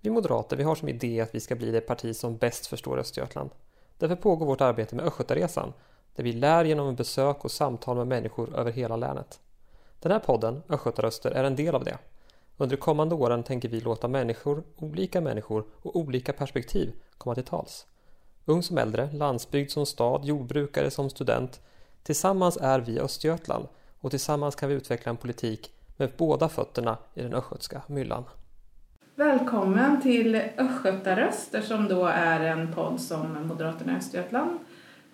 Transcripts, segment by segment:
Vi moderater vi har som idé att vi ska bli det parti som bäst förstår Östergötland. Därför pågår vårt arbete med Östgötaresan, där vi lär genom besök och samtal med människor över hela länet. Den här podden, Östgötaröster, är en del av det. Under de kommande åren tänker vi låta människor, olika människor och olika perspektiv komma till tals. Ung som äldre, landsbygd som stad, jordbrukare som student. Tillsammans är vi Östergötland och tillsammans kan vi utveckla en politik med båda fötterna i den östgötska myllan. Välkommen till Östgötaröster som då är en podd som Moderaterna i Östergötland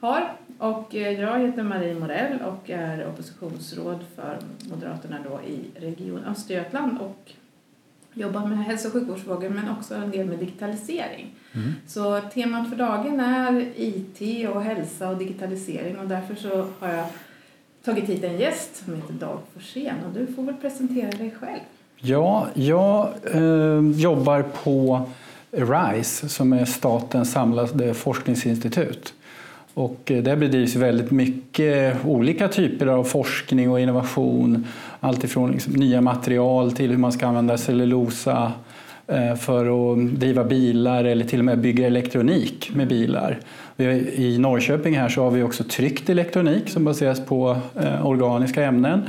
har. Och jag heter Marie Morell och är oppositionsråd för Moderaterna då i Region Östergötland och jobbar med hälso och sjukvårdsfrågor men också en del med digitalisering. Mm. Så temat för dagen är IT och hälsa och digitalisering och därför så har jag tagit hit en gäst som heter Dag Forsén och du får väl presentera dig själv. Ja, jag eh, jobbar på RISE som är statens samlade forskningsinstitut. Och eh, där bedrivs väldigt mycket olika typer av forskning och innovation. Alltifrån liksom nya material till hur man ska använda cellulosa eh, för att driva bilar eller till och med bygga elektronik med bilar. I Norrköping här så har vi också tryckt elektronik som baseras på eh, organiska ämnen.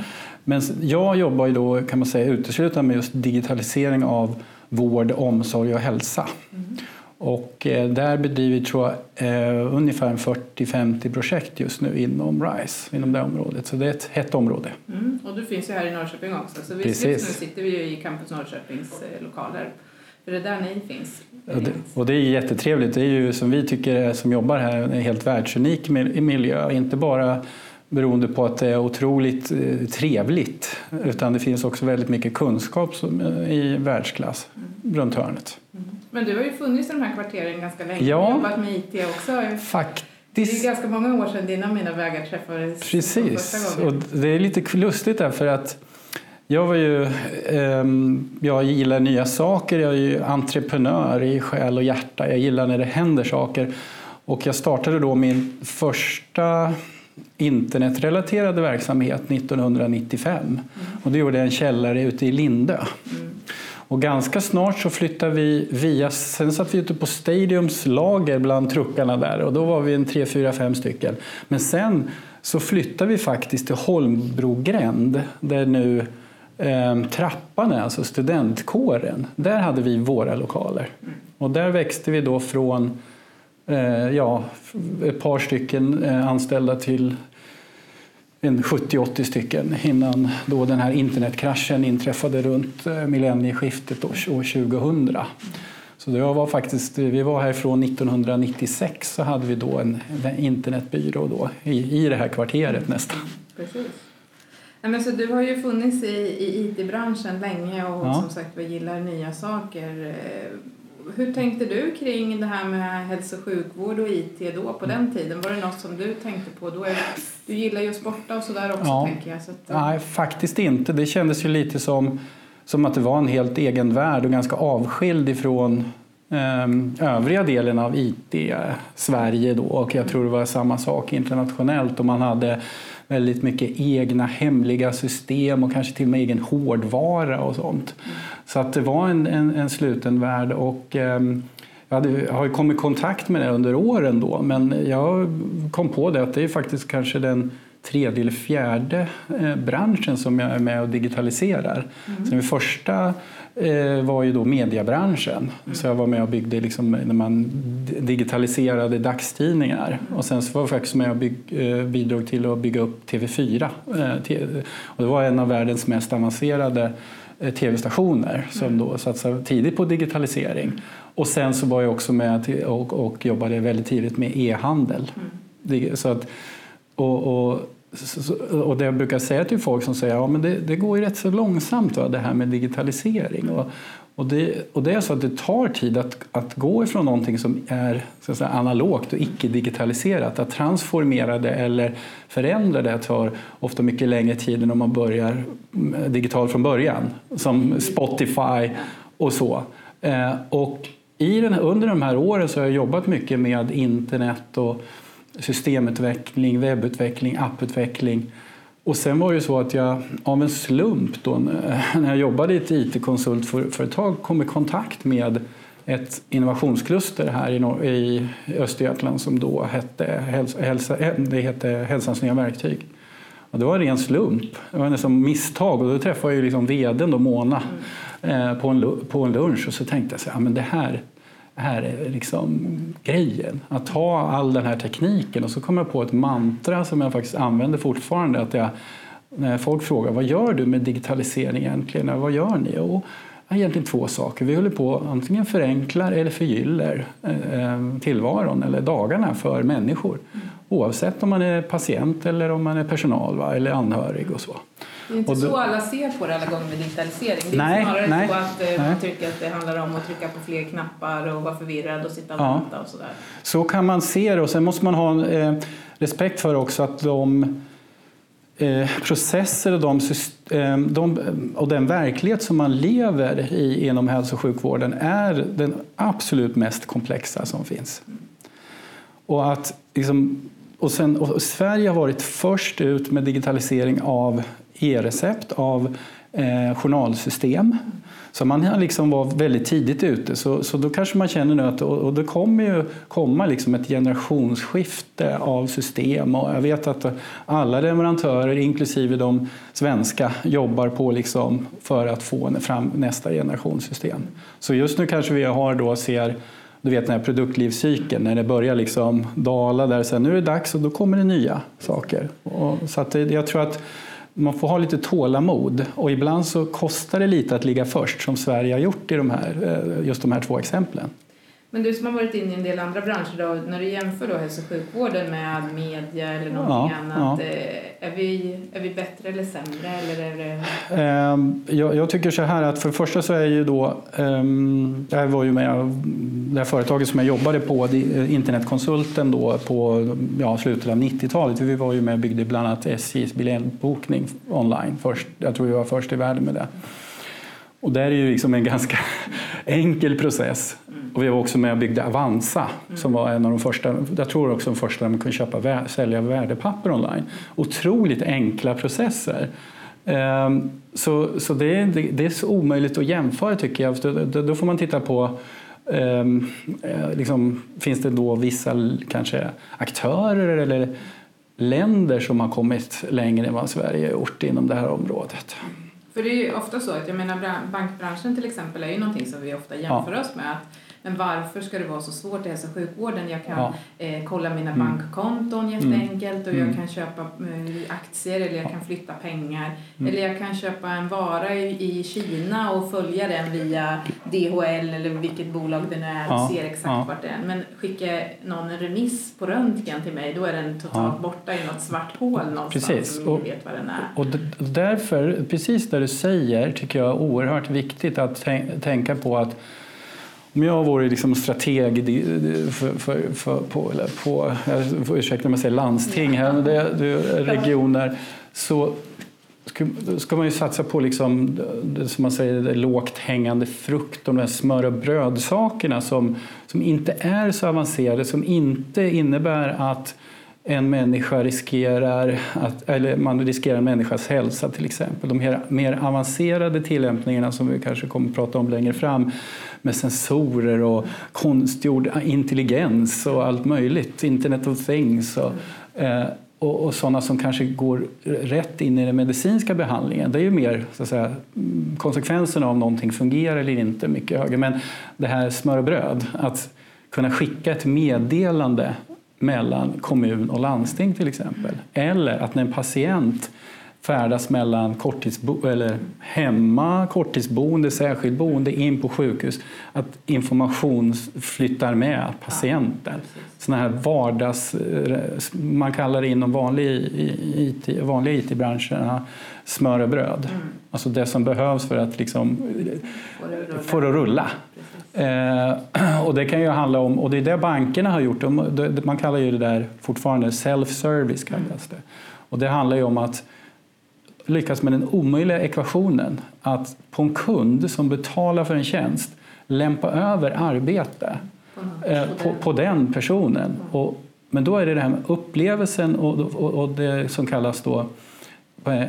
Men jag jobbar ju då kan man säga uteslutande med just digitalisering av vård, omsorg och hälsa. Mm. Och eh, där bedriver vi tror jag, eh, ungefär 40-50 projekt just nu inom RISE, inom det området. Så det är ett hett område. Mm. Och du finns ju här i Norrköping också, så vi, just nu sitter vi ju i Campus Norrköpings eh, lokaler. För det är där ni finns. Och det, och det är jättetrevligt. Det är ju som vi tycker som jobbar här en helt världsunik miljö. Inte bara beroende på att det är otroligt eh, trevligt utan det finns också väldigt mycket kunskap eh, i världsklass runt hörnet. Mm. Men du har ju funnits i de här kvarteren ganska länge ja, och jobbat med IT också. Faktiskt. Det är ganska många år sedan dina mina vägar träffades Precis, och det är lite lustigt därför att jag var ju, eh, jag gillar nya saker, jag är ju entreprenör i själ och hjärta. Jag gillar när det händer saker. Och jag startade då min första internetrelaterade verksamhet 1995. Mm. Och det gjorde jag en källare ute i Lindö. Mm. Och ganska snart så flyttade vi via, sen satt vi ute på Stadiums lager bland truckarna där och då var vi en tre, fyra, fem stycken. Men sen så flyttade vi faktiskt till Holmbrogränd där nu eh, trappan är, alltså studentkåren. Där hade vi våra lokaler. Mm. Och där växte vi då från ja, ett par stycken eh, anställda till en 70-80 stycken innan då den här internetkraschen inträffade runt eh, millennieskiftet år 2000. Så det var faktiskt, vi var härifrån 1996 så hade vi då en, internetbyrå då, i, i det här kvarteret nästan. Precis. Men så du har ju funnits i, i IT-branschen länge och ja. som sagt vi gillar nya saker hur tänkte du kring det här med hälso och sjukvård och IT då på den tiden? Var det något som du tänkte på? Då är, du gillar ju att sporta och sådär också ja. tänker jag. Så att, Nej, faktiskt inte. Det kändes ju lite som, som att det var en helt egen värld och ganska avskild ifrån eh, övriga delen av IT-Sverige då. Och jag tror det var samma sak internationellt och man hade väldigt mycket egna hemliga system och kanske till och med egen hårdvara och sånt. Så att det var en, en, en sluten värld och eh, jag hade, har kommit i kontakt med det under åren då men jag kom på det att det är faktiskt kanske den tredje eller fjärde eh, branschen som jag är med och digitaliserar. Mm. Så den första eh, var ju då mediebranschen. Mm. Så jag var med och byggde liksom, när man digitaliserade dagstidningar. Och sen så var jag faktiskt med och bygg, eh, bidrog till att bygga upp TV4. Eh, och det var en av världens mest avancerade tv-stationer som mm. då satsade tidigt på digitalisering. Och sen så var jag också med och, och jobbade väldigt tidigt med e-handel. Mm. Så att, och, och och det jag brukar säga till folk som säger ja men det, det går ju rätt så långsamt va, det här med digitalisering. Och, och, det, och det är så att det tar tid att, att gå ifrån någonting som är så att säga, analogt och icke-digitaliserat. Att transformera det eller förändra det tar ofta mycket längre tid än om man börjar mm, digitalt från början. Som Spotify och så. Eh, och i den, under de här åren så har jag jobbat mycket med internet och systemutveckling, webbutveckling, apputveckling. Och sen var det så att jag av en slump då, när jag jobbade i ett IT-konsultföretag kom i kontakt med ett innovationskluster här i, i Östergötland som då hette, hälsa, hälsa, det hette Hälsans nya verktyg. Och det var en ren slump, det var nästan misstag och då träffade jag liksom vdn då, Mona mm. eh, på, en, på en lunch och så tänkte jag så här, men det här, här är liksom grejen. Att ha all den här tekniken och så kom jag på ett mantra som jag faktiskt använder fortfarande. Att jag, när folk frågar vad gör du med digitalisering egentligen? Vad gör ni? Och egentligen två saker. Vi håller på antingen förenklar eller förgyller eh, tillvaron eller dagarna för människor. Oavsett om man är patient eller om man är personal va? eller anhörig och så. Det är inte och så alla ser på det alla gånger med digitalisering. Det är nej, snarare nej, så att eh, man tycker att det handlar om att trycka på fler knappar och vara förvirrad och sitta och ja. vänta och sådär. Så kan man se det och sen måste man ha eh, respekt för också att de Eh, processer och, de, eh, de, och den verklighet som man lever i inom hälso och sjukvården är den absolut mest komplexa som finns. Och att liksom, och sen, och Sverige har varit först ut med digitalisering av e-recept, av eh, journalsystem. Så man liksom var väldigt tidigt ute. Så, så då kanske man känner nu att och det kommer ju komma liksom ett generationsskifte av system. Och jag vet att alla leverantörer, inklusive de svenska, jobbar på liksom för att få fram nästa generationssystem. Så just nu kanske vi har då ser du vet den här produktlivscykeln när det börjar liksom dala där, sen nu är det dags och då kommer det nya saker. Och, så att jag tror att man får ha lite tålamod och ibland så kostar det lite att ligga först som Sverige har gjort i de här, eh, just de här två exemplen. Men du som har varit inne i en del andra branscher, då, när du jämför då hälso och sjukvården med media eller någonting ja, annat, ja. Eh, är, vi, är vi bättre eller sämre? Eller är det... Ehm, jag, jag, tycker så här att för det första så är ju då, ehm, jag var ju med det här företaget som jag jobbade på, eh, internetkonsulten då på ja, slutet av 90-talet, vi var ju med och byggde bland annat SJs biljettbokning online, först, jag tror vi var först i världen med det. Och det är ju liksom en ganska enkel process. Och vi var också med och byggde Avanza som var en av de första, jag tror också de första där man kunde köpa, sälja värdepapper online. Otroligt enkla processer. Ehm, så, så det, är, det är så omöjligt att jämföra tycker jag. Då, då får man titta på ehm, eh, liksom, finns det då vissa kanske aktörer eller länder som har kommit längre än vad Sverige har gjort inom det här området? För det är ju ofta så att jag menar bankbranschen till exempel är ju någonting som vi ofta jämför ja. oss med. Men varför ska det vara så svårt i hälso och sjukvården? Jag kan ja. eh, kolla mina mm. bankkonton jätteenkelt och mm. jag kan köpa eh, aktier eller jag kan flytta pengar. Mm. Eller jag kan köpa en vara i, i Kina och följa den via DHL eller vilket bolag det nu är och ja. ser exakt ja. vart det är. Men skicka någon en remiss på röntgen till mig då är den totalt borta i något svart hål någonstans precis. som ingen vet vad den är. Och därför, precis det du säger tycker jag är oerhört viktigt att tänka på att om jag vore liksom strateg för, för, för, på, eller på ursäkta om jag säger landsting, här, det, det, regioner, så ska man ju satsa på liksom, som man säger, lågt hängande frukt, de där smör och brödsakerna som, som inte är så avancerade, som inte innebär att en människa riskerar att, eller man riskerar människas hälsa till exempel. De här mer avancerade tillämpningarna som vi kanske kommer att prata om längre fram med sensorer och konstgjord intelligens och allt möjligt, Internet of things och, eh, och, och sådana som kanske går rätt in i den medicinska behandlingen. Det är ju mer så att säga, konsekvenserna av om någonting fungerar eller inte mycket högre. Men det här smör och bröd, att kunna skicka ett meddelande mellan kommun och landsting till exempel. Eller att när en patient färdas mellan korttidsbo eller hemma, korttidsboende, särskilt boende in på sjukhus. Att information flyttar med patienten. Sådana här vardags... Man kallar det inom vanlig IT, vanliga IT-branscherna smör och bröd. Mm. Alltså det som behövs för att liksom få det att rulla. Eh, och det kan ju handla om, och det är det bankerna har gjort, man kallar ju det där fortfarande self-service kallas det. Och det handlar ju om att lyckas med den omöjliga ekvationen att på en kund som betalar för en tjänst lämpa över arbete eh, på, på, den personen. Och, men då är det det här med upplevelsen och, och, och det som kallas då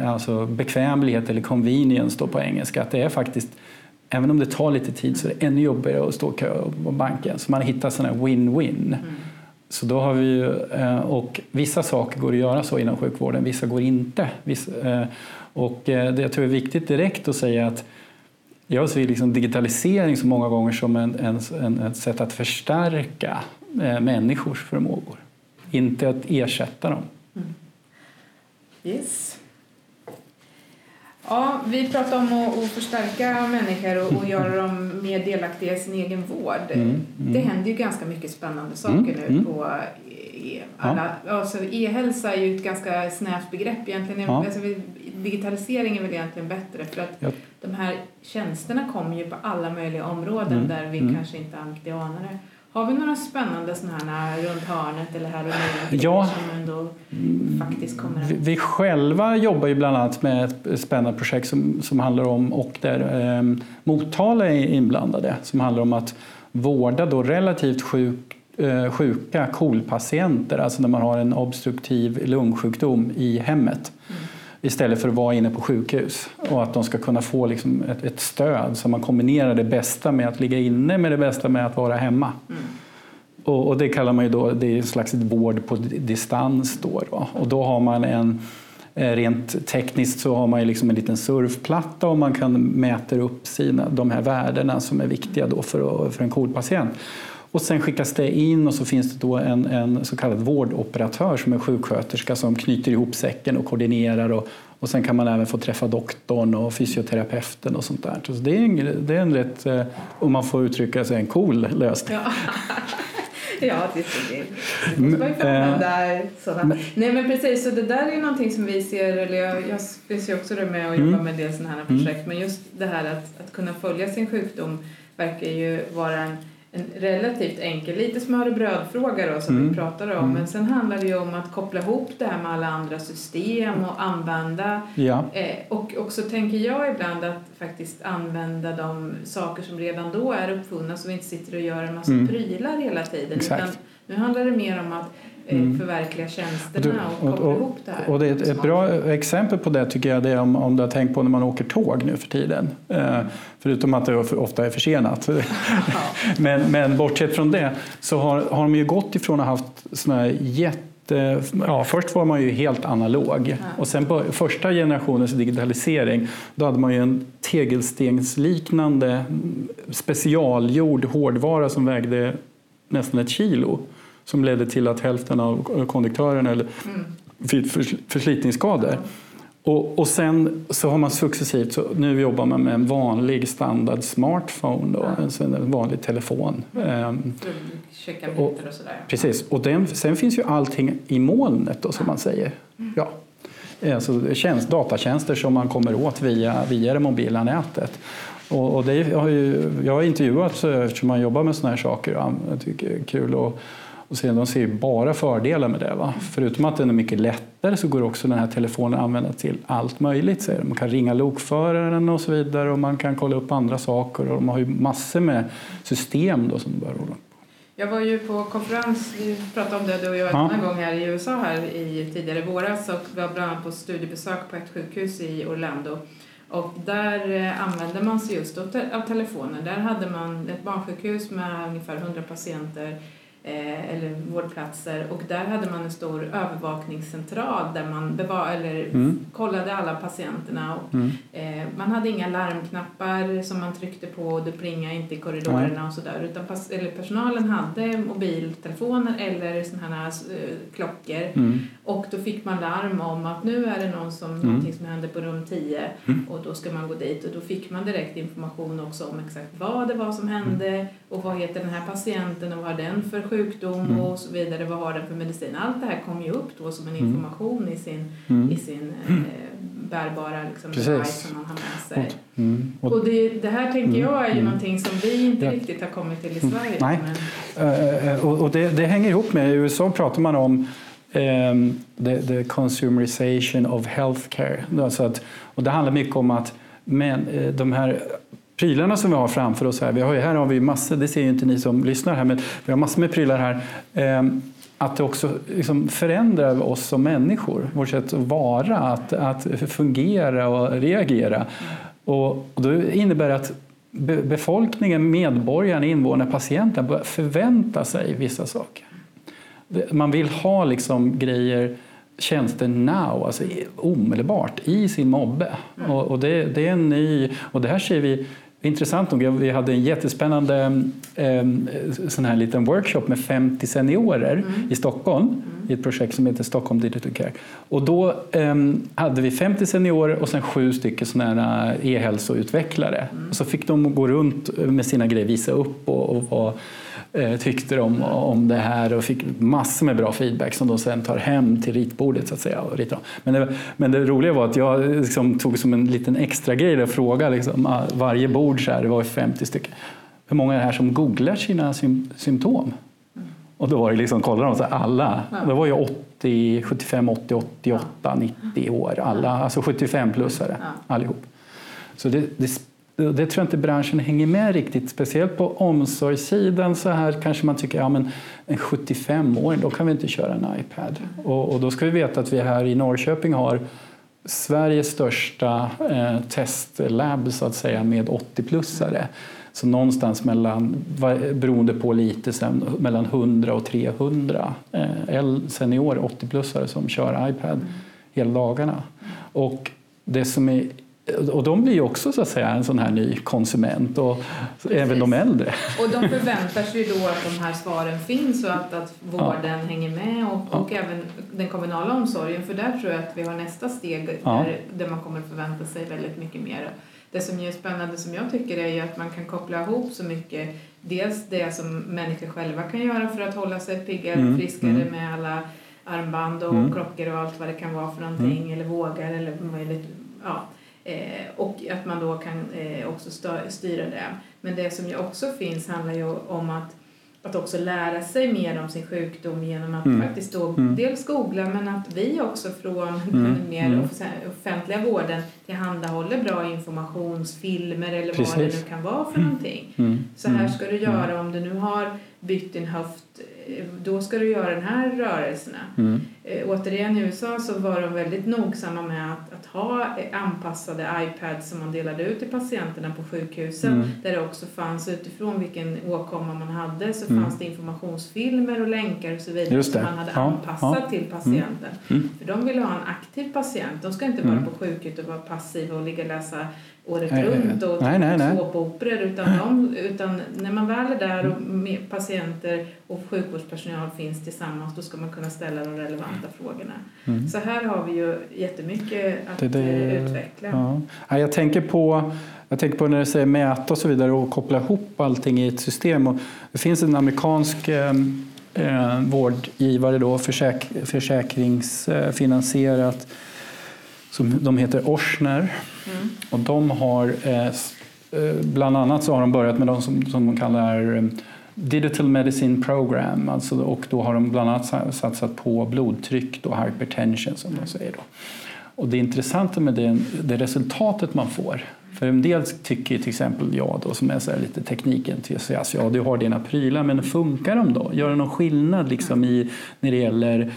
alltså bekvämlighet eller convenience då på engelska. Att det är faktiskt även om det tar lite tid så är det ännu jobbigare att stå i kö på banken. Så man hittar sådana här win-win. Mm. Så då har vi ju, eh, och vissa saker går att göra så inom sjukvården, vissa går inte. Eh, och eh, det jag tror är viktigt direkt att säga att jag ser liksom digitalisering så många gånger som en, en, en, ett sätt att förstärka människors förmågor, inte att ersätta dem. Mm. Yes. Ja, vi pratar om att, att förstärka människor och, och göra dem mer delaktiga i sin egen vård. Mm, mm. Det händer ju ganska mycket spännande saker mm, nu mm. på alla, ja. alltså, e-hälsa är ju ett ganska snävt begrepp egentligen. Ja. Alltså, digitalisering är väl egentligen bättre för att ja. de här tjänsterna kommer ju på alla möjliga områden mm. där vi mm. kanske inte alltid anar det. Har vi några spännande sådana här runt hörnet eller här och nu ja. som ändå faktiskt kommer att... vi, vi själva jobbar ju bland annat med ett spännande projekt som, som handlar om, och där eh, Motala är inblandade, som handlar om att vårda då relativt sjuk Eh, sjuka KOL-patienter, alltså när man har en obstruktiv lungsjukdom i hemmet mm. Istället för att vara inne på sjukhus och att de ska kunna få liksom ett, ett, stöd så man kombinerar det bästa med att ligga inne med det bästa med att vara hemma. Mm. Och, och, det kallar man ju då, det är en slags vård på distans då, då. och då har man en eh, Rent tekniskt så har man ju liksom en liten surfplatta och man kan mäta upp sina, de här värdena som är viktiga då för, för en KOL-patient. Och sen skickas det in och så finns det då en, en så kallad vårdoperatör som är sjuksköterska som knyter ihop säcken och koordinerar. Och, och sen kan man även få träffa doktorn och fysioterapeuten och sånt där. Så det är en, det är en rätt, eh, om man får uttrycka sig, en cool lösning. Ja. ja, det, det, det man ju sådana. Nej men precis, så det där är någonting som vi ser, eller jag, jag ju också med och jobbar mm. med en del sådana här projekt, mm. men just det här att, att kunna följa sin sjukdom verkar ju vara en en relativt enkel, lite smör och brödfråga då som mm. vi pratade om. Mm. Men sen handlar det ju om att koppla ihop det här med alla andra system och använda. Ja. Eh, och också tänker jag ibland att faktiskt använda de saker som redan då är uppfunna så vi inte sitter och gör en massa mm. prylar hela tiden. Exakt. Utan nu handlar det mer om att mm. förverkliga tjänsterna och, koppla ihop det här. Och det är ett, ett, bra exempel på det tycker jag det är om, om du har tänkt på när man åker tåg nu för tiden. Eh, förutom att det ofta är försenat. men, men bortsett från det så har, har de ju gått ifrån att ha haft sådana här jätte Ja, först var man ju helt analog och sen första generationens digitalisering då hade man ju en tegelstensliknande specialgjord hårdvara som vägde nästan ett kilo som ledde till att hälften av konduktörerna mm. fick förslitningsskador. Och, och sen så har man successivt, så nu jobbar man med en vanlig standard smartphone, då, mm. alltså en vanlig telefon. Mm. Checka och, och sådär. Precis, och den, sen finns ju allting i molnet då, som man säger. Mm. Ja. Alltså tjänst, datatjänster som man kommer åt via, via det mobila nätet. Och, och det har ju, jag har intervjuat eftersom man jobbar med sådana här saker. Jag tycker det är kul. Och, och sen, de ser ju bara fördelar med det. Va? Förutom att den är mycket lättare så går också den här telefonen att använda till allt möjligt. Säger Man kan ringa lokföraren och så vidare och man kan kolla upp andra saker. Och de har ju massor med system då som bör hålla jag var ju på konferens, vi pratade om det du och jag ja. en gång här i USA här i tidigare våras och var bland annat på studiebesök på ett sjukhus i Orlando. Och där eh, använde man sig just av telefonen. Där hade man ett barnsjukhus med ungefär 100 patienter eller vårdplatser och där hade man en stor övervakningscentral där man bevar eller mm. kollade alla patienterna. Och, mm. eh, man hade inga larmknappar som man tryckte på och det plingade inte i korridorerna Nej. och sådär utan eller personalen hade mobiltelefoner eller sådana här eh, klockor mm. Och då fick man larm om att nu är det någon som, mm. som händer på rum 10 mm. och då ska man gå dit och då fick man direkt information också om exakt vad det var som hände mm. och vad heter den här patienten och vad har den för sjukdom mm. och så vidare, vad har den för medicin? Allt det här kommer ju upp då som en mm. information mm. i sin, mm. i sin eh, bärbara liksom, device som man har med sig. Mm. Och, och det, det, här tänker jag är ju mm. någonting som vi inte ja. riktigt har kommit till i Sverige. Nej. Men... Uh, och, och det, det, hänger ihop med, i USA pratar man om um, the, the consumerization of healthcare. Alltså att, och det handlar mycket om att men, eh, de här prylarna som vi har framför oss här. Vi har ju, här har vi massor, det ser ju inte ni som lyssnar här, men vi har massor med prylar här. Um, att det också liksom förändrar oss som människor, vårt sätt att vara, att, att fungera och reagera. Och, och då innebär det att befolkningen, medborgarna, invånarna, patienten börjar förvänta sig vissa saker. Man vill ha liksom grejer, tjänster now, alltså omedelbart, i sin mobbe. Mm. Och, och det, det, är en ny, och det här ser vi Intressant nog, vi hade en jättespännande eh, sån här liten workshop med 50 seniorer mm. i Stockholm mm. I ett projekt som heter Stockholm Digital Care. Och då eh, hade vi 50 seniorer och sen sju stycken såna e-hälsoutvecklare. Mm. Så fick de gå runt med sina grejer, visa upp och, och vara Eh, tyckte om, om det här och fick massor med bra feedback som de sen tar hem till ritbordet. Så att säga, och ritar. Men, det, men det roliga var att jag liksom tog som en liten extra grej och frågade liksom, ah, varje bord, så här, det var 50 stycken, hur många är det här som googlar sina symptom? Och då var det liksom, kollade de så alla, det var ju 80, 75, 80, 88, 90 år, alla, alltså 75 plussare allihop. Så det, det det tror jag inte branschen hänger med riktigt. Speciellt på omsorgssidan så här kanske man tycker ja, men en 75-åring, då kan vi inte köra en iPad. Och, och, då ska vi veta att vi här i Norrköping har Sveriges största eh, testlab så att säga med 80-plussare. Så någonstans mellan, beroende på lite, sen, mellan 100 och 300 eh, senior 80-plussare som kör iPad hela dagarna. Och det som är och de blir ju också så att säga en sån här ny konsument och Precis. även de äldre. Och de förväntar sig då att de här svaren finns och att, att vården ja. hänger med och, ja. och även den kommunala omsorgen för där tror jag att vi har nästa steg ja. där, där man kommer förvänta sig väldigt mycket mer. Det som är spännande som jag tycker är att man kan koppla ihop så mycket dels det som människor själva kan göra för att hålla sig piggare och mm. friskare mm. med alla armband och mm. klockor och allt vad det kan vara för någonting mm. eller vågar eller möjligt ja Eh, och att man då kan eh, också styra det. Men det som ju också finns handlar ju om att, att också lära sig mer om sin sjukdom genom att mm. faktiskt då mm. dels googla men att vi också från mm. den mer mm. offentliga vården tillhandahåller bra informationsfilmer eller Precis. vad det nu kan vara för mm. någonting. Mm. Så här ska du göra om du nu har bytt din höft då ska du göra de här rörelserna. Mm. Eh, återigen i USA så var de väldigt nogsamma med att, att ha anpassade iPads som man delade ut till patienterna på sjukhusen mm. där det också fanns utifrån vilken åkomma man hade så mm. fanns det informationsfilmer och länkar och så vidare som man hade ja. anpassat ja. till patienten. Mm. Mm. För de ville ha en aktiv patient. De ska inte vara mm. på sjukhuset och vara passiva och ligga och läsa året nej, runt och nej, nej, nej. såpoperor utan, de, utan när man väl är där och patienter och sjukvårdspersonal finns tillsammans då ska man kunna ställa de relevanta frågorna. Mm. Så här har vi ju jättemycket att det, det, eh, utveckla. Ja. Jag, tänker på, jag tänker på när du säger mäta och så vidare och koppla ihop allting i ett system. Och det finns en amerikansk eh, eh vårdgivare, då, försäk, försäkringsfinansierat, som de heter Orsner. Mm. Och de har eh, eh, bland annat så har de börjat med de som, som de kallar eh, Digital Medicine Program alltså, och då har de bland annat satsat på blodtryck och hypertension som de säger. Då. Och det intressanta med det, det resultatet man får för en del tycker till exempel jag då, som är så lite teknikentusiast, ja du har dina prylar men funkar de då? Gör det någon skillnad liksom i, när det gäller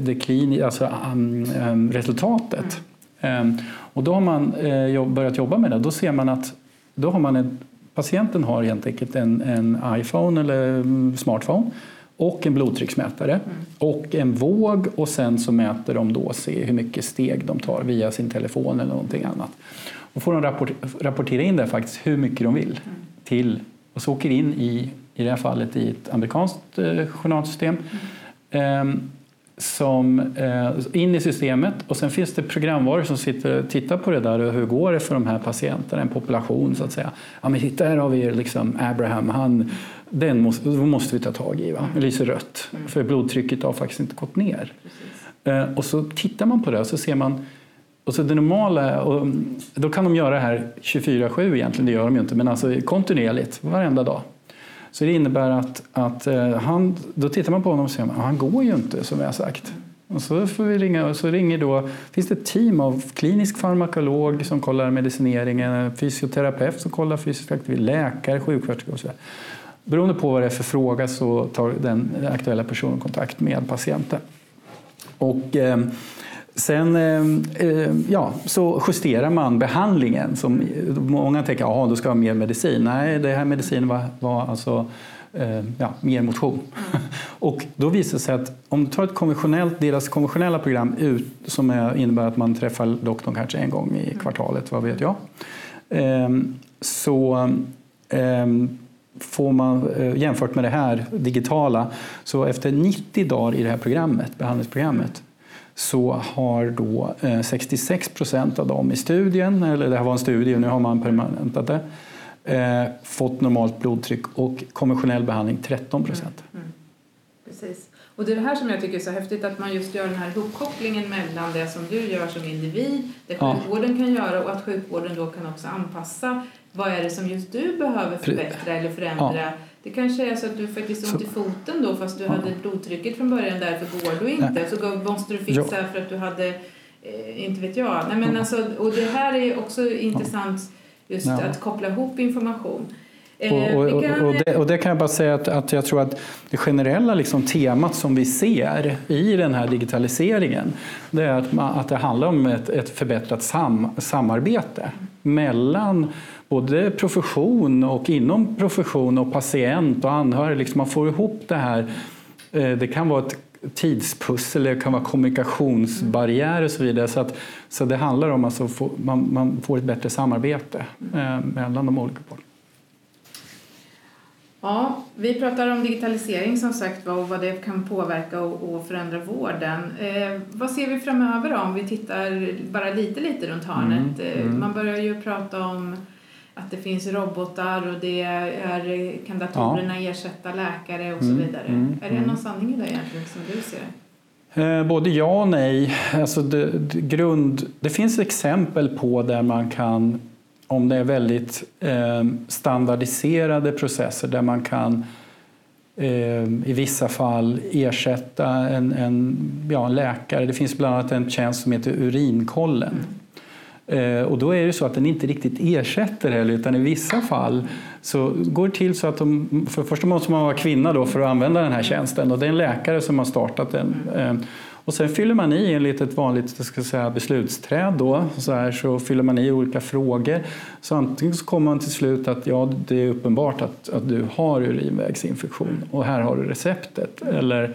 det klin, alltså, um, um, resultatet? Um, och då har man uh, börjat jobba med det. Då ser man att då har man en, patienten har helt enkelt en, en iPhone eller smartphone och en blodtrycksmätare mm. och en våg och sen så mäter de då se hur mycket steg de tar via sin telefon eller någonting annat. Och får de rapport, rapportera in det faktiskt hur mycket de vill mm. till och så åker in i, i det här fallet i ett amerikanskt eh, journalsystem mm. eh, som, eh, in i systemet och sen finns det programvaror som sitter och tittar på det där och hur går det för de här patienterna, en population så att säga. Ja men titta här har vi liksom Abraham, han, den måste, måste vi ta tag i, va? det lyser rött mm. för blodtrycket har faktiskt inte gått ner. Eh, och så tittar man på det och så ser man och så det normala, och då kan de göra det här 24-7 egentligen, det gör de ju inte, men alltså kontinuerligt, varenda dag. Så det innebär att, att eh, han, då tittar man på honom och säger att han går ju inte som vi har sagt. Och så får vi ringa och så ringer då, finns det ett team av klinisk farmakolog som kollar medicineringen, fysioterapeut som kollar fysisk aktivitet, läkare, sjuksköterska och så vidare. Beroende på vad det är för fråga så tar den aktuella personen kontakt med patienten. Och, eh, Sen eh, ja, så justerar man behandlingen. Som, många tänker att då ska ha mer medicin. Nej, det här medicinen var, var alltså eh, ja, mer motion. Mm. och då visar det sig att om du tar ett konventionellt, deras konventionella program ut, som är, innebär att man träffar doktorn kanske en gång i kvartalet, vad vet jag. Eh, så ehm, får man, eh, jämfört med det här digitala, så efter 90 dagar i det här programmet, behandlingsprogrammet så har då 66 procent av dem i studien, eller det här var en studie, nu har man permanentat det, eh, fått normalt blodtryck och konventionell behandling 13 procent. Mm, mm. Precis. Och det är det här som jag tycker är så häftigt att man just gör den här ihopkopplingen mellan det som du gör som individ, det sjukvården ja. kan göra och att sjukvården då kan också anpassa vad är det som just du behöver förbättra eller förändra. Ja. Det kanske är så att du faktiskt ont i foten då fast du ja. hade blodtrycket från början därför går du inte. Nej. Så måste du fixa jo. för att du hade, eh, inte vet jag. Nej, men alltså, och det här är också intressant just ja. att koppla ihop information. Eh, och, och, och, det, och, det, kan jag bara säga att, att jag tror att det generella liksom temat som vi ser i den här digitaliseringen det är att, man, att det handlar om ett, ett förbättrat sam, samarbete mellan både profession och inom profession och patient och anhörig. Liksom man får ihop det här. Eh, det kan vara ett tidspussel, det kan vara kommunikationsbarriär och så vidare. Så, att, så det handlar om att alltså man, man får ett bättre samarbete eh, mellan de olika parterna. Ja, vi pratar om digitalisering som sagt och vad det kan påverka och, och förändra vården. Eh, vad ser vi framöver då, om vi tittar bara lite, lite runt hörnet? Mm, mm. Man börjar ju prata om att det finns robotar och det är, kan datorerna ja. ersätta läkare och så mm, vidare. Mm, är det mm. någon sanning i det egentligen som du ser Eh, både ja och nej. Alltså det, det, grund, det finns exempel på där man kan, om det är väldigt eh, standardiserade processer, där man kan eh, i vissa fall ersätta en, en, ja, en läkare. Det finns bland annat en tjänst som heter Urinkollen. Mm Eh, och då är det så att den inte riktigt ersätter heller, utan i vissa fall så går det till så att de, för det första måste man vara kvinna då för att använda den här tjänsten och det är en läkare som har startat den. Eh, och sen fyller man i enligt ett vanligt ska säga, beslutsträd då, så, här, så fyller man i olika frågor. Så antingen så kommer man till slut att ja, det är uppenbart att, att du har urinvägsinfektion och här har du receptet. Eller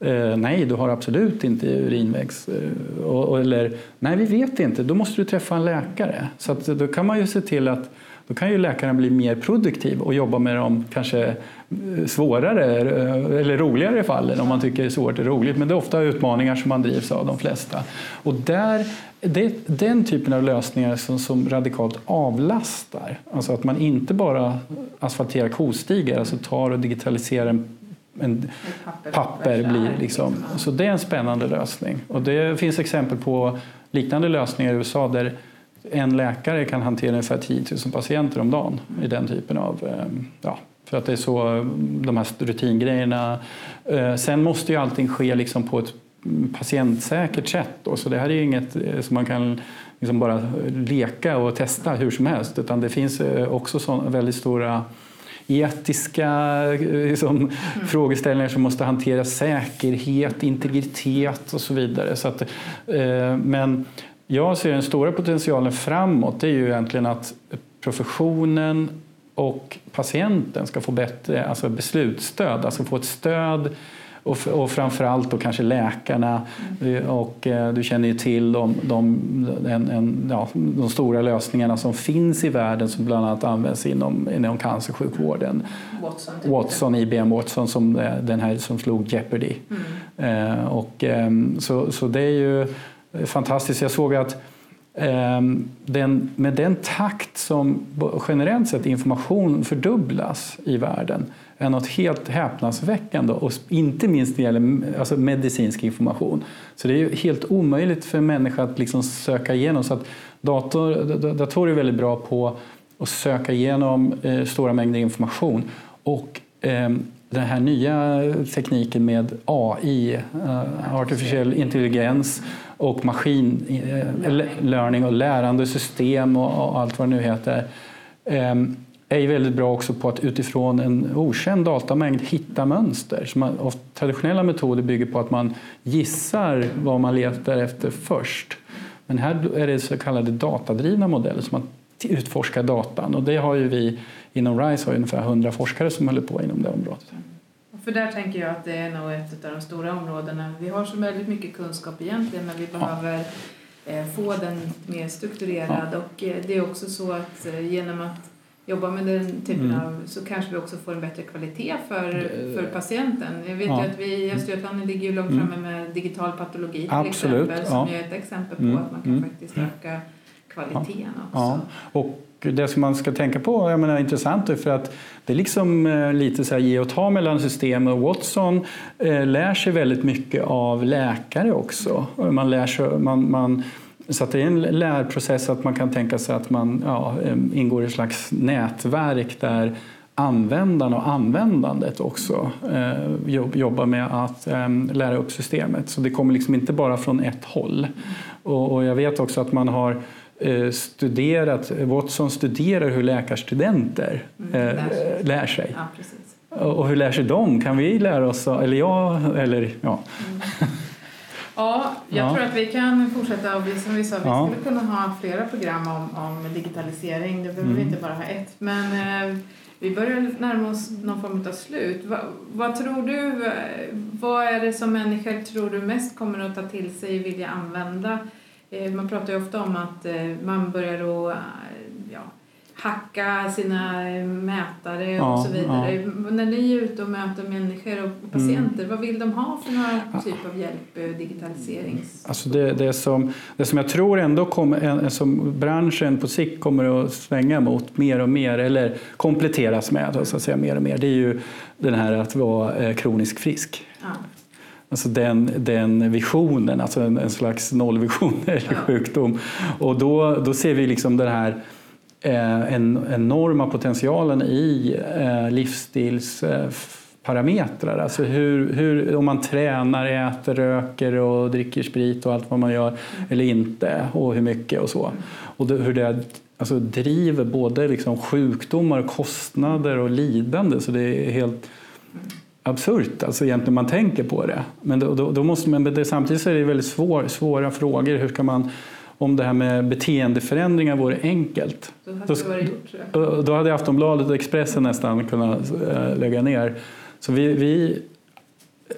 Eh, nej, du har absolut inte urinvägs... Eh, och, eller nej, vi vet inte, då måste du träffa en läkare. Så att, eh, då kan man ju se till att då kan ju läkaren bli mer produktiv och jobba med de kanske eh, svårare eh, eller roligare fallen om man tycker det är svårt och roligt. Men det är ofta utmaningar som man drivs av de flesta. Och där, det är den typen av lösningar som, som radikalt avlastar. Alltså att man inte bara asfalterar kostigar, alltså tar och digitaliserar en en papper, papper blir liksom. Så det är en spännande lösning. Och det finns exempel på liknande lösningar i USA där en läkare kan hantera ungefär 10 000 patienter om dagen i den typen av ehm, ja, för att det är så de här rutingrejerna. Eh, sen måste ju allting ske liksom på ett patientsäkert sätt. Då. Så det här är inget eh, som man kan liksom bara leka och testa hur som helst utan det finns eh, också så väldigt stora etiska liksom, mm. frågeställningar som måste hantera säkerhet, integritet och så vidare. Så att, eh, men jag ser den stora potentialen framåt det är ju egentligen att professionen och patienten ska få bättre alltså beslutsstöd, alltså få ett stöd och, och framförallt då kanske läkarna. Och eh, du känner ju till de, de, en, en, ja, de stora lösningarna som finns i världen som bland annat används inom, inom cancersjukvården. Watson. Watson, IBM Watson, som, eh, den här som slog Jeopardy. Mm. Eh, och, eh, så, så det är ju fantastiskt. Jag såg att ehm, Ehm, den, med den takt som generellt sett information fördubblas i världen är något helt häpnadsväckande och inte minst när det gäller alltså medicinsk information. Så det är helt omöjligt för en människa att liksom söka igenom. Så att dator, datorer är väldigt bra på att söka igenom eh, stora mängder information. Och eh, den här nya tekniken med AI, eh, artificiell intelligens och maskin eh, learning och lärande system och, allt vad det nu heter. Ehm, är väldigt bra också på att utifrån en okänd datamängd hitta mönster. Så man, traditionella metoder bygger på att man gissar vad man letar efter först. Men här är det så kallade datadrivna modeller som man utforskar datan och det har ju vi inom RISE har ungefär 100 forskare som håller på inom det området. För där tänker jag att det är nog ett av de stora områdena. Vi har så väldigt mycket kunskap egentligen men vi behöver ja. få den mer strukturerad ja. och eh, det är också så att eh, genom att jobba med den typen mm. av så kanske vi också får en bättre kvalitet för, för patienten. Jag vet ja. ju att vi i Östergötland ligger ju långt mm. framme med digital patologi till Absolut. exempel som är ett exempel på mm. att man kan mm. faktiskt öka kvaliteten också. Ja. Och det som man ska tänka på, jag menar intressant är för att det är liksom eh, lite så här ge och ta mellan system och Watson eh, lär sig väldigt mycket av läkare också. Man lär sig, man, man så det är en lärprocess att man kan tänka sig att man ja, ingår i ett slags nätverk där användarna och användandet också eh, jobbar med att eh, lära upp systemet. Så det kommer liksom inte bara från ett håll. Och, och jag vet också att man har studerat, Watson studerar hur läkarstudenter mm, lär sig. Eh, lär sig. Ja, och hur lär sig de? Kan vi lära oss? Eller jag? Eller, ja. Mm. Ja, jag ja. tror att vi kan fortsätta och som vi sa, vi ja. skulle kunna ha flera program om, om digitalisering. Det behöver mm. vi inte bara ha ett. Men eh, vi börjar närma oss någon form av slut. Va, vad tror du, eh, vad är det som människor tror du mest kommer att ta till sig och vilja använda? Eh, man pratar ju ofta om att eh, man börjar att ja, hacka sina mätare ja, och så vidare. Ja. När ni är ute och möter människor och patienter, mm. vad vill de ha för några typ av hjälp eh, digitaliserings... Alltså det, det, som, det som jag tror ändå kommer, som branschen på sikt kommer att svänga mot mer och mer eller kompletteras med så att säga, mer och mer, det är ju den här att vara eh, kroniskt frisk. Ja. Alltså den, den visionen, alltså en, en slags nollvision eller sjukdom. Och då, då ser vi liksom den här Eh, en enorma potentialen i eh, livsstilsparametrar. Alltså hur, hur, om man tränar, äter, röker och dricker sprit och allt vad man gör eller inte och hur mycket och så. Och det, hur det alltså, driver både liksom sjukdomar, kostnader och lidande så det är helt absurt alltså egentligen man tänker på det. Men då, då, då måste man, det, samtidigt är det väldigt svår, svåra frågor. Hur ska man om det här med beteendeförändringar vore enkelt. Då hade, då, gjort, då hade Aftonbladet och Expressen nästan kunnat äh, lägga ner. Så vi, vi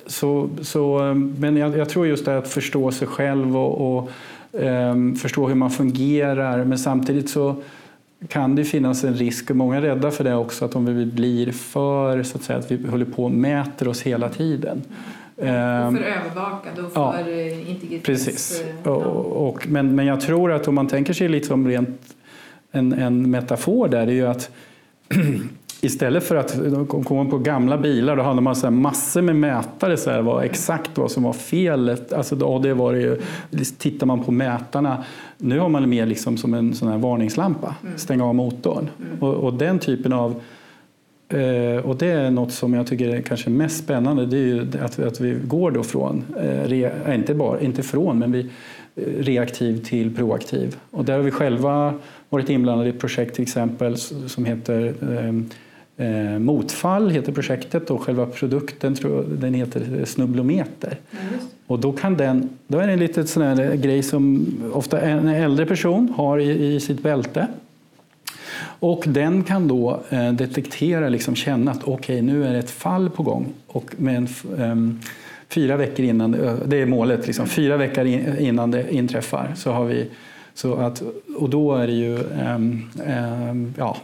så, så, men jag, jag, tror just det att förstå sig själv och, och ähm, förstå hur man fungerar. Men samtidigt så kan det finnas en risk, och många är rädda för det också, att om vi blir för, så att säga, att vi håller på och mäter oss hela tiden. Och ehm, för övervakad och för ja, eh, integritets... Precis. Eh, ja. Och, och, men, men jag tror att om man tänker sig lite som rent en, en metafor där, det är ju att Istället för att komma på gamla bilar, då hade man så massor med mätare, så här, var exakt vad som var felet. Alltså, då, det var det ju, tittar man på mätarna, nu har man det mer liksom som en sån här varningslampa, mm. stänga av motorn. Mm. Och, och, den typen av Eh, och det är något som jag tycker är kanske mest spännande, det är ju att, att vi går då från, eh, re, inte, bara, inte från, men vi eh, reaktiv till proaktiv. Och där har vi själva varit inblandade i ett projekt till exempel som heter eh, Motfall heter projektet och själva produkten tror den heter Snubblometer. Ja, och då, kan den, då är det en liten sån här grej som ofta en äldre person har i, i sitt bälte och den kan då eh, detektera, liksom känna att okej, okay, nu är det ett fall på gång. Och med en, um, fyra veckor innan, det är målet, liksom, fyra veckor innan det inträffar så har vi så att, och då är det ju um, ja,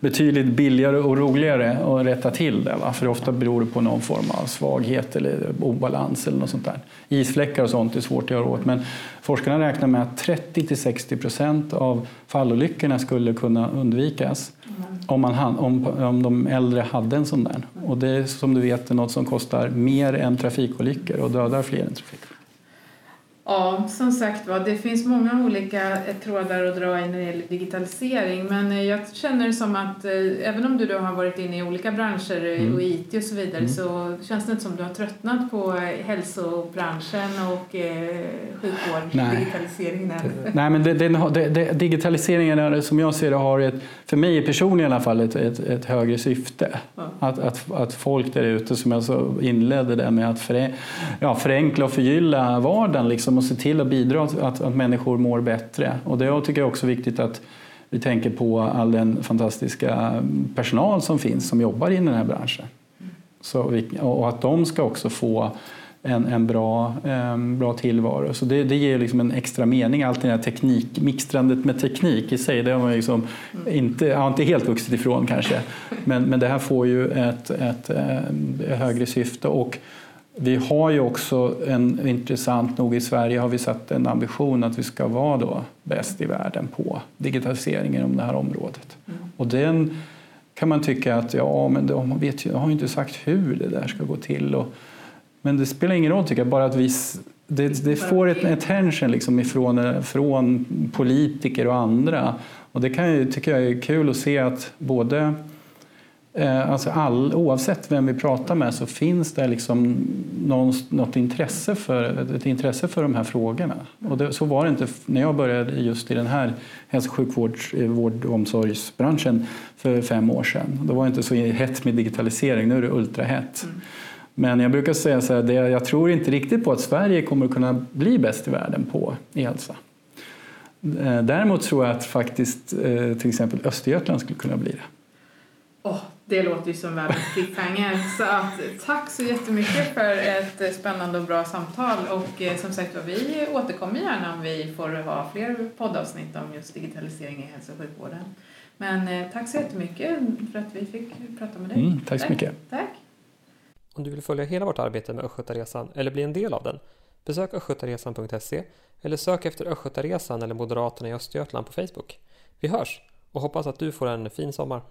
betydligt billigare och roligare att rätta till det. Va? För ofta beror det på någon form av svaghet eller obalans eller något sånt där. Isfläckar och sånt är svårt att göra åt. Men forskarna räknar med att 30-60 procent av fallolyckorna skulle kunna undvikas mm. om, man, om, om de äldre hade en sån där. Och det är som du vet något som kostar mer än trafikolyckor och dödar fler än trafikolyckor. Ja, som sagt var, det finns många olika eh, trådar att dra i när det gäller digitalisering men eh, jag känner som att eh, även om du då har varit inne i olika branscher mm. och IT och så vidare mm. så känns det inte som du har tröttnat på hälsobranschen och eh, sjukvård, Nej. digitaliseringen. Nej, men det, det, det, digitaliseringen som jag ser det har ett, för mig personligen i alla fall, ett, ett, ett högre syfte. Ja. Att, att, att folk där ute, som jag så inledde det med att förenkla och förgylla vardagen liksom, Liksom och se till att bidra till att, att människor mår bättre. Och det tycker jag också är viktigt att vi tänker på all den fantastiska personal som finns som jobbar i den här branschen. Så vi, och att de ska också få en, en bra, en bra tillvaro. Så det, det ger liksom en extra mening. Allt det här teknik, mixtrandet med teknik i sig, det har man liksom inte, ja, inte helt vuxit ifrån kanske. Men, men det här får ju ett, ett, ett högre syfte. Och vi har ju också en intressant nog i Sverige har vi satt en ambition att vi ska vara då bäst i världen på digitalisering inom det här området. Mm. Och den kan man tycka att ja, men de vet ju, de har ju inte sagt hur det där ska gå till. Och, men det spelar ingen roll tycker jag, bara att vi det, det får ett attention liksom ifrån från politiker och andra. Och det kan tycker jag är kul att se att både alltså all, oavsett vem vi pratar med så finns det liksom någon, något intresse för, ett intresse för de här frågorna. Och det, så var det inte när jag började just i den här hälso och sjukvårds eh, vård och omsorgsbranschen för fem år sedan. Då var det inte så hett med digitalisering, nu är det ultrahett. Mm. Men jag brukar säga så här, det, jag tror inte riktigt på att Sverige kommer att kunna bli bäst i världen på e-hälsa. Eh, däremot tror jag att faktiskt till exempel Östergötland skulle kunna bli det. Oh, det låter ju som världens cliffhanger. Så att, tack så jättemycket för ett spännande och bra samtal. Och eh, som sagt vi återkommer gärna om vi får ha fler poddavsnitt om just digitalisering i hälso och sjukvården. Men eh, tack så jättemycket för att vi fick prata med dig. Mm, tack så mycket. Tack. Om du vill följa hela vårt arbete med Östgötaresan eller bli en del av den besök östgötaresan.se eller sök efter Östgötaresan eller Moderaterna i Östergötland på Facebook. Vi hörs och hoppas att du får en fin sommar.